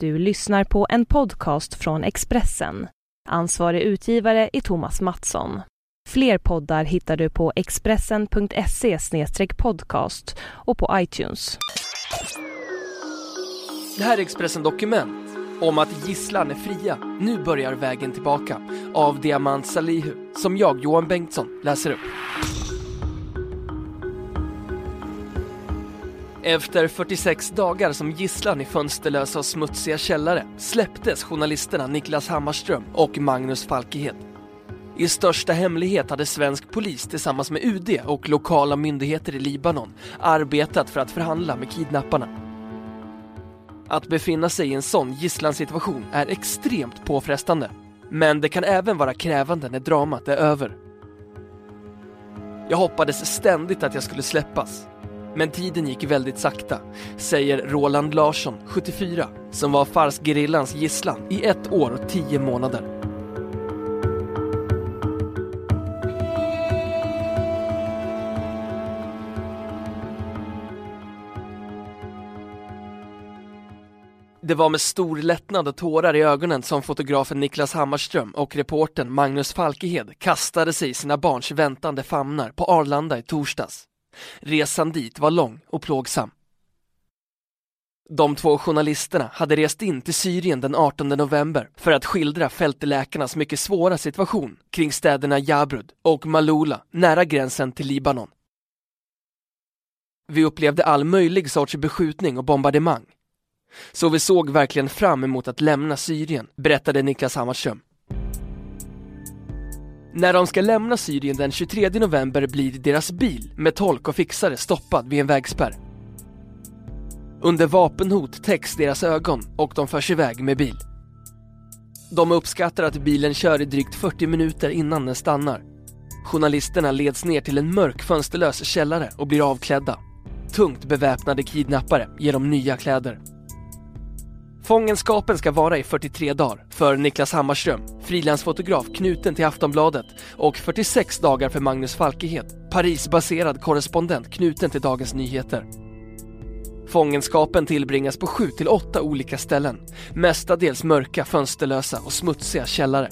Du lyssnar på en podcast från Expressen. Ansvarig utgivare är Thomas Mattsson. Fler poddar hittar du på expressen.se podcast och på iTunes. Det här är Expressen Dokument om att gisslan är fria. Nu börjar vägen tillbaka av Diamant Salihu som jag, Johan Bengtsson, läser upp. Efter 46 dagar som gisslan i fönsterlösa och smutsiga källare släpptes journalisterna Niklas Hammarström och Magnus Falkighet. I största hemlighet hade svensk polis tillsammans med UD och lokala myndigheter i Libanon arbetat för att förhandla med kidnapparna. Att befinna sig i en sån gisslansituation är extremt påfrestande. Men det kan även vara krävande när dramat är över. Jag hoppades ständigt att jag skulle släppas. Men tiden gick väldigt sakta, säger Roland Larsson, 74, som var Fars-gerillans gisslan i ett år och tio månader. Det var med stor lättnad och tårar i ögonen som fotografen Niklas Hammarström och reportern Magnus Falkehed kastade sig i sina barns väntande famnar på Arlanda i torsdags. Resan dit var lång och plågsam. De två journalisterna hade rest in till Syrien den 18 november för att skildra fältläkarnas mycket svåra situation kring städerna Jabrud och Malula nära gränsen till Libanon. Vi upplevde all möjlig sorts beskjutning och bombardemang. Så vi såg verkligen fram emot att lämna Syrien, berättade Niklas Hammarström. När de ska lämna Syrien den 23 november blir deras bil med tolk och fixare stoppad vid en vägspärr. Under vapenhot täcks deras ögon och de förs iväg med bil. De uppskattar att bilen kör i drygt 40 minuter innan den stannar. Journalisterna leds ner till en mörk fönsterlös källare och blir avklädda. Tungt beväpnade kidnappare ger dem nya kläder. Fångenskapen ska vara i 43 dagar för Niklas Hammarström, frilansfotograf knuten till Aftonbladet och 46 dagar för Magnus Falkehed, Parisbaserad korrespondent knuten till Dagens Nyheter. Fångenskapen tillbringas på 7 till 8 olika ställen, mestadels mörka, fönsterlösa och smutsiga källare.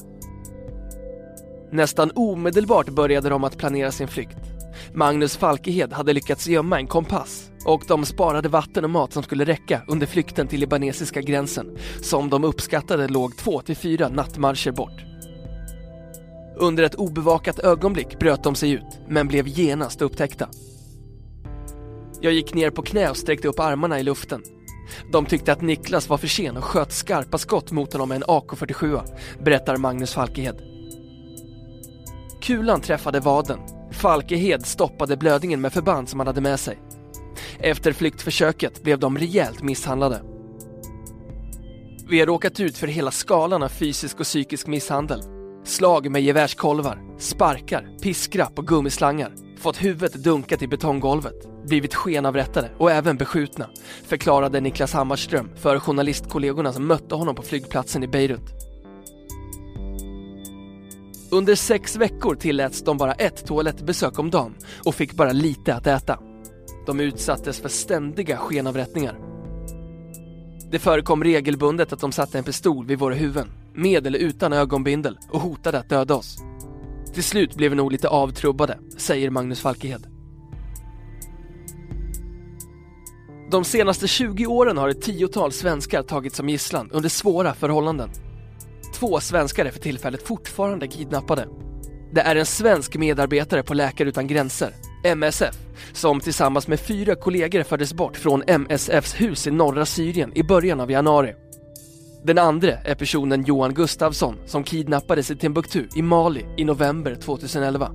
Nästan omedelbart började de att planera sin flykt. Magnus Falkehed hade lyckats gömma en kompass och de sparade vatten och mat som skulle räcka under flykten till libanesiska gränsen som de uppskattade låg två till fyra nattmarscher bort. Under ett obevakat ögonblick bröt de sig ut men blev genast upptäckta. Jag gick ner på knä och sträckte upp armarna i luften. De tyckte att Niklas var för sen och sköt skarpa skott mot honom med en AK47, berättar Magnus Falkehed. Kulan träffade vaden. Falkehed stoppade blödningen med förband som han hade med sig. Efter flyktförsöket blev de rejält misshandlade. Vi har råkat ut för hela skalan av fysisk och psykisk misshandel. Slag med gevärskolvar, sparkar, piskrapp och gummislangar. Fått huvudet dunkat i betonggolvet, blivit skenavrättade och även beskjutna, förklarade Niklas Hammarström för journalistkollegorna som mötte honom på flygplatsen i Beirut. Under sex veckor tilläts de bara ett toalettbesök om dagen och fick bara lite att äta. De utsattes för ständiga skenavrättningar. Det förekom regelbundet att de satte en pistol vid våra huvuden, med eller utan ögonbindel, och hotade att döda oss. Till slut blev vi nog lite avtrubbade, säger Magnus Falkehed. De senaste 20 åren har ett tiotal svenskar tagits som gisslan under svåra förhållanden. Två svenskar är för tillfället fortfarande kidnappade. Det är en svensk medarbetare på Läkare Utan Gränser, MSF, som tillsammans med fyra kollegor fördes bort från MSFs hus i norra Syrien i början av januari. Den andra är personen Johan Gustafsson som kidnappades i Timbuktu i Mali i november 2011.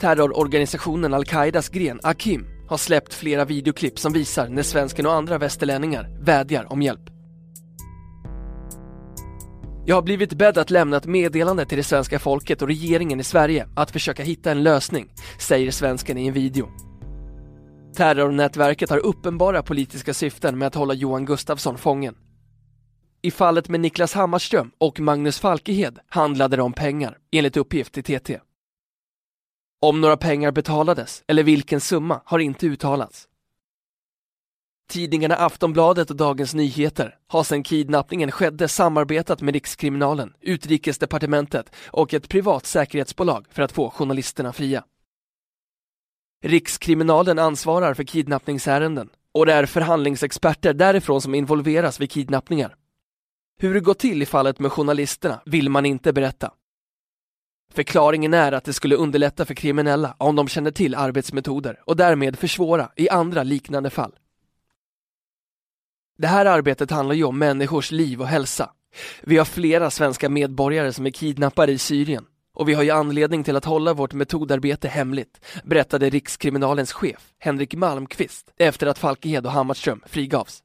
Terrororganisationen al-Qaidas gren Akim har släppt flera videoklipp som visar när svensken och andra västerlänningar vädjar om hjälp. Jag har blivit bedd att lämna ett meddelande till det svenska folket och regeringen i Sverige att försöka hitta en lösning, säger svensken i en video. Terrornätverket har uppenbara politiska syften med att hålla Johan Gustafsson fången. I fallet med Niklas Hammarström och Magnus Falkehed handlade det om pengar, enligt uppgift till TT. Om några pengar betalades, eller vilken summa, har inte uttalats. Tidningarna Aftonbladet och Dagens Nyheter har sedan kidnappningen skedde samarbetat med Rikskriminalen, Utrikesdepartementet och ett privat säkerhetsbolag för att få journalisterna fria. Rikskriminalen ansvarar för kidnappningsärenden och det är förhandlingsexperter därifrån som involveras vid kidnappningar. Hur det gått till i fallet med journalisterna vill man inte berätta. Förklaringen är att det skulle underlätta för kriminella om de känner till arbetsmetoder och därmed försvåra i andra liknande fall. Det här arbetet handlar ju om människors liv och hälsa. Vi har flera svenska medborgare som är kidnappade i Syrien och vi har ju anledning till att hålla vårt metodarbete hemligt, berättade Rikskriminalens chef Henrik Malmqvist efter att Falkehed och Hammarström frigavs.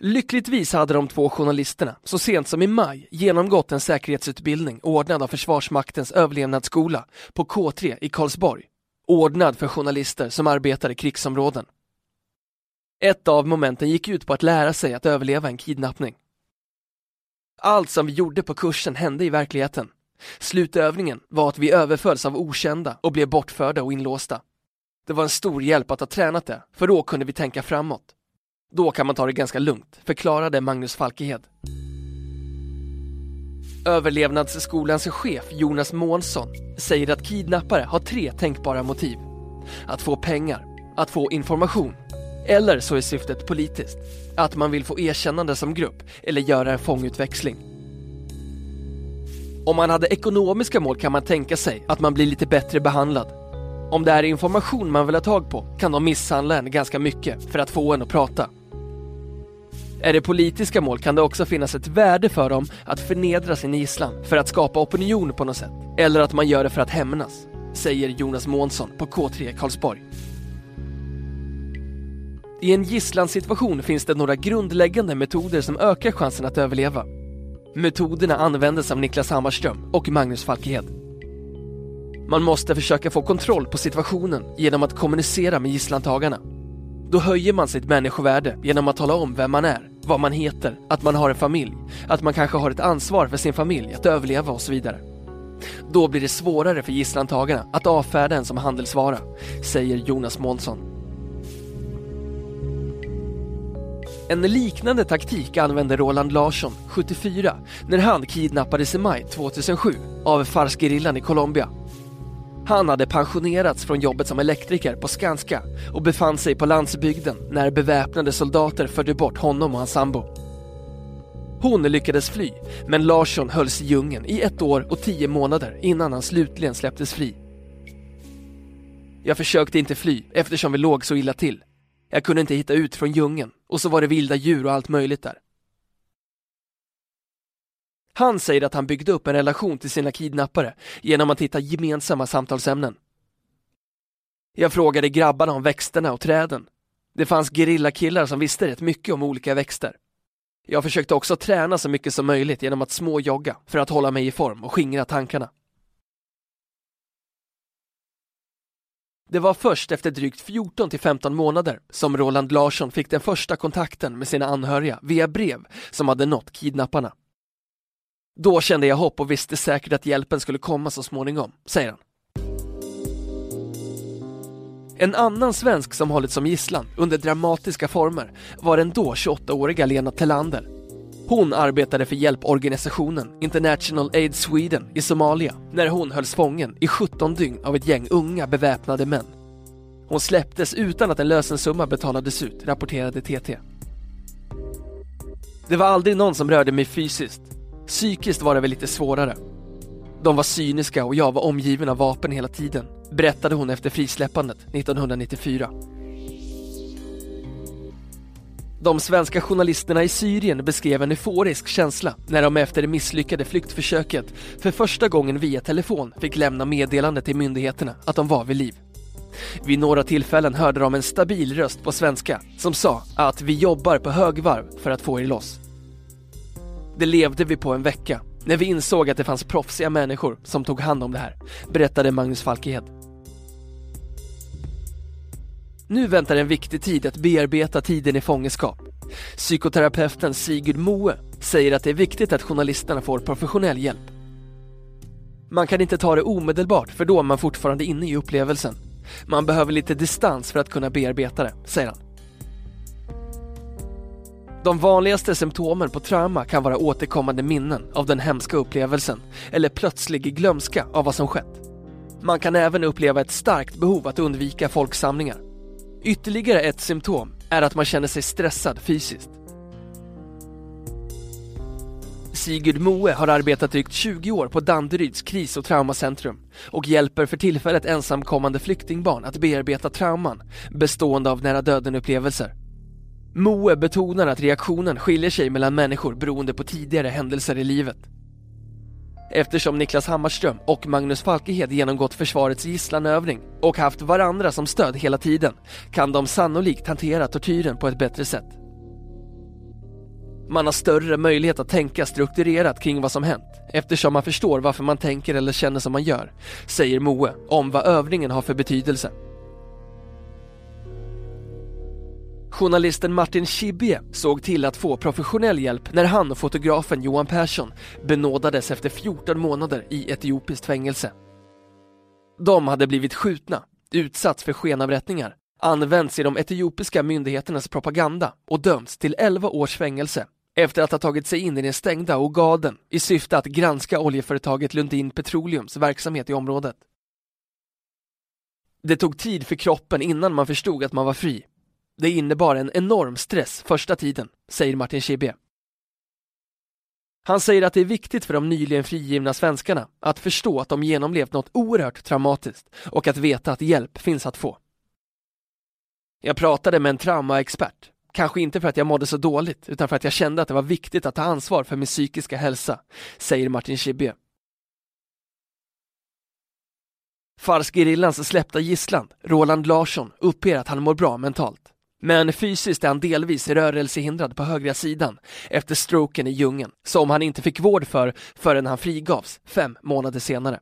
Lyckligtvis hade de två journalisterna så sent som i maj genomgått en säkerhetsutbildning ordnad av Försvarsmaktens överlevnadsskola på K3 i Karlsborg, ordnad för journalister som arbetar i krigsområden. Ett av momenten gick ut på att lära sig att överleva en kidnappning. Allt som vi gjorde på kursen hände i verkligheten. Slutövningen var att vi överfölls av okända och blev bortförda och inlåsta. Det var en stor hjälp att ha tränat det, för då kunde vi tänka framåt. Då kan man ta det ganska lugnt, förklarade Magnus Falkehed. Överlevnadsskolans chef Jonas Månsson säger att kidnappare har tre tänkbara motiv. Att få pengar, att få information eller så är syftet politiskt, att man vill få erkännande som grupp eller göra en fångutväxling. Om man hade ekonomiska mål kan man tänka sig att man blir lite bättre behandlad. Om det är information man vill ha tag på kan de misshandla en ganska mycket för att få en att prata. Är det politiska mål kan det också finnas ett värde för dem att förnedra sin gisslan för att skapa opinion på något sätt. Eller att man gör det för att hämnas, säger Jonas Månsson på K3 Karlsborg. I en gisslansituation finns det några grundläggande metoder som ökar chansen att överleva. Metoderna användes av Niklas Hammarström och Magnus Falkehed. Man måste försöka få kontroll på situationen genom att kommunicera med gisslantagarna. Då höjer man sitt människovärde genom att tala om vem man är, vad man heter, att man har en familj, att man kanske har ett ansvar för sin familj att överleva och så vidare. Då blir det svårare för gisslantagarna att avfärda en som handelsvara, säger Jonas Månsson. En liknande taktik använde Roland Larsson, 74, när han kidnappades i maj 2007 av Fars-gerillan i Colombia. Han hade pensionerats från jobbet som elektriker på Skanska och befann sig på landsbygden när beväpnade soldater förde bort honom och hans sambo. Hon lyckades fly, men Larsson hölls i djungeln i ett år och tio månader innan han slutligen släpptes fri. Jag försökte inte fly eftersom vi låg så illa till. Jag kunde inte hitta ut från djungeln och så var det vilda djur och allt möjligt där. Han säger att han byggde upp en relation till sina kidnappare genom att hitta gemensamma samtalsämnen. Jag frågade grabbarna om växterna och träden. Det fanns gerillakillar som visste rätt mycket om olika växter. Jag försökte också träna så mycket som möjligt genom att småjogga för att hålla mig i form och skingra tankarna. Det var först efter drygt 14 till 15 månader som Roland Larsson fick den första kontakten med sina anhöriga via brev som hade nått kidnapparna. Då kände jag hopp och visste säkert att hjälpen skulle komma så småningom, säger han. En annan svensk som hållits som gisslan under dramatiska former var den då 28-åriga Lena Telander. Hon arbetade för hjälporganisationen International Aid Sweden i Somalia när hon hölls fången i 17 dygn av ett gäng unga beväpnade män. Hon släpptes utan att en lösensumma betalades ut, rapporterade TT. Det var aldrig någon som rörde mig fysiskt. Psykiskt var det väl lite svårare. De var cyniska och jag var omgiven av vapen hela tiden, berättade hon efter frisläppandet 1994. De svenska journalisterna i Syrien beskrev en euforisk känsla när de efter det misslyckade flyktförsöket för första gången via telefon fick lämna meddelande till myndigheterna att de var vid liv. Vid några tillfällen hörde de en stabil röst på svenska som sa att vi jobbar på högvarv för att få er loss. Det levde vi på en vecka när vi insåg att det fanns proffsiga människor som tog hand om det här, berättade Magnus Falkehed. Nu väntar en viktig tid att bearbeta tiden i fångenskap. Psykoterapeuten Sigurd Moe säger att det är viktigt att journalisterna får professionell hjälp. Man kan inte ta det omedelbart för då är man fortfarande inne i upplevelsen. Man behöver lite distans för att kunna bearbeta det, säger han. De vanligaste symptomen på trauma kan vara återkommande minnen av den hemska upplevelsen eller plötslig glömska av vad som skett. Man kan även uppleva ett starkt behov att undvika folksamlingar. Ytterligare ett symptom är att man känner sig stressad fysiskt. Sigurd Moe har arbetat drygt 20 år på Danderyds kris och traumacentrum och hjälper för tillfället ensamkommande flyktingbarn att bearbeta trauman bestående av nära döden-upplevelser. Moe betonar att reaktionen skiljer sig mellan människor beroende på tidigare händelser i livet. Eftersom Niklas Hammarström och Magnus Falkehed genomgått försvarets gisslanövning och haft varandra som stöd hela tiden kan de sannolikt hantera tortyren på ett bättre sätt. Man har större möjlighet att tänka strukturerat kring vad som hänt eftersom man förstår varför man tänker eller känner som man gör, säger Moe om vad övningen har för betydelse. Journalisten Martin Schibbye såg till att få professionell hjälp när han och fotografen Johan Persson benådades efter 14 månader i etiopiskt fängelse. De hade blivit skjutna, utsatts för skenavrättningar, använts i de etiopiska myndigheternas propaganda och dömts till 11 års fängelse efter att ha tagit sig in i den stängda Ogaden i syfte att granska oljeföretaget Lundin Petroleums verksamhet i området. Det tog tid för kroppen innan man förstod att man var fri det innebar en enorm stress första tiden, säger Martin Schibbye. Han säger att det är viktigt för de nyligen frigivna svenskarna att förstå att de genomlevt något oerhört traumatiskt och att veta att hjälp finns att få. Jag pratade med en traumaexpert, kanske inte för att jag mådde så dåligt utan för att jag kände att det var viktigt att ta ansvar för min psykiska hälsa, säger Martin Schibbye. Farsgerillans släppta gisslan, Roland Larsson, uppger att han mår bra mentalt. Men fysiskt är han delvis rörelsehindrad på högra sidan efter stroken i djungeln, som han inte fick vård för förrän han frigavs fem månader senare.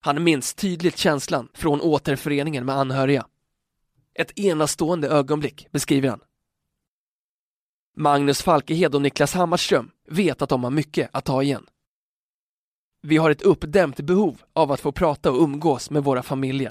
Han minns tydligt känslan från återföreningen med anhöriga. Ett enastående ögonblick, beskriver han. Magnus Falkehed och Niklas Hammarström vet att de har mycket att ta igen. Vi har ett uppdämt behov av att få prata och umgås med våra familjer.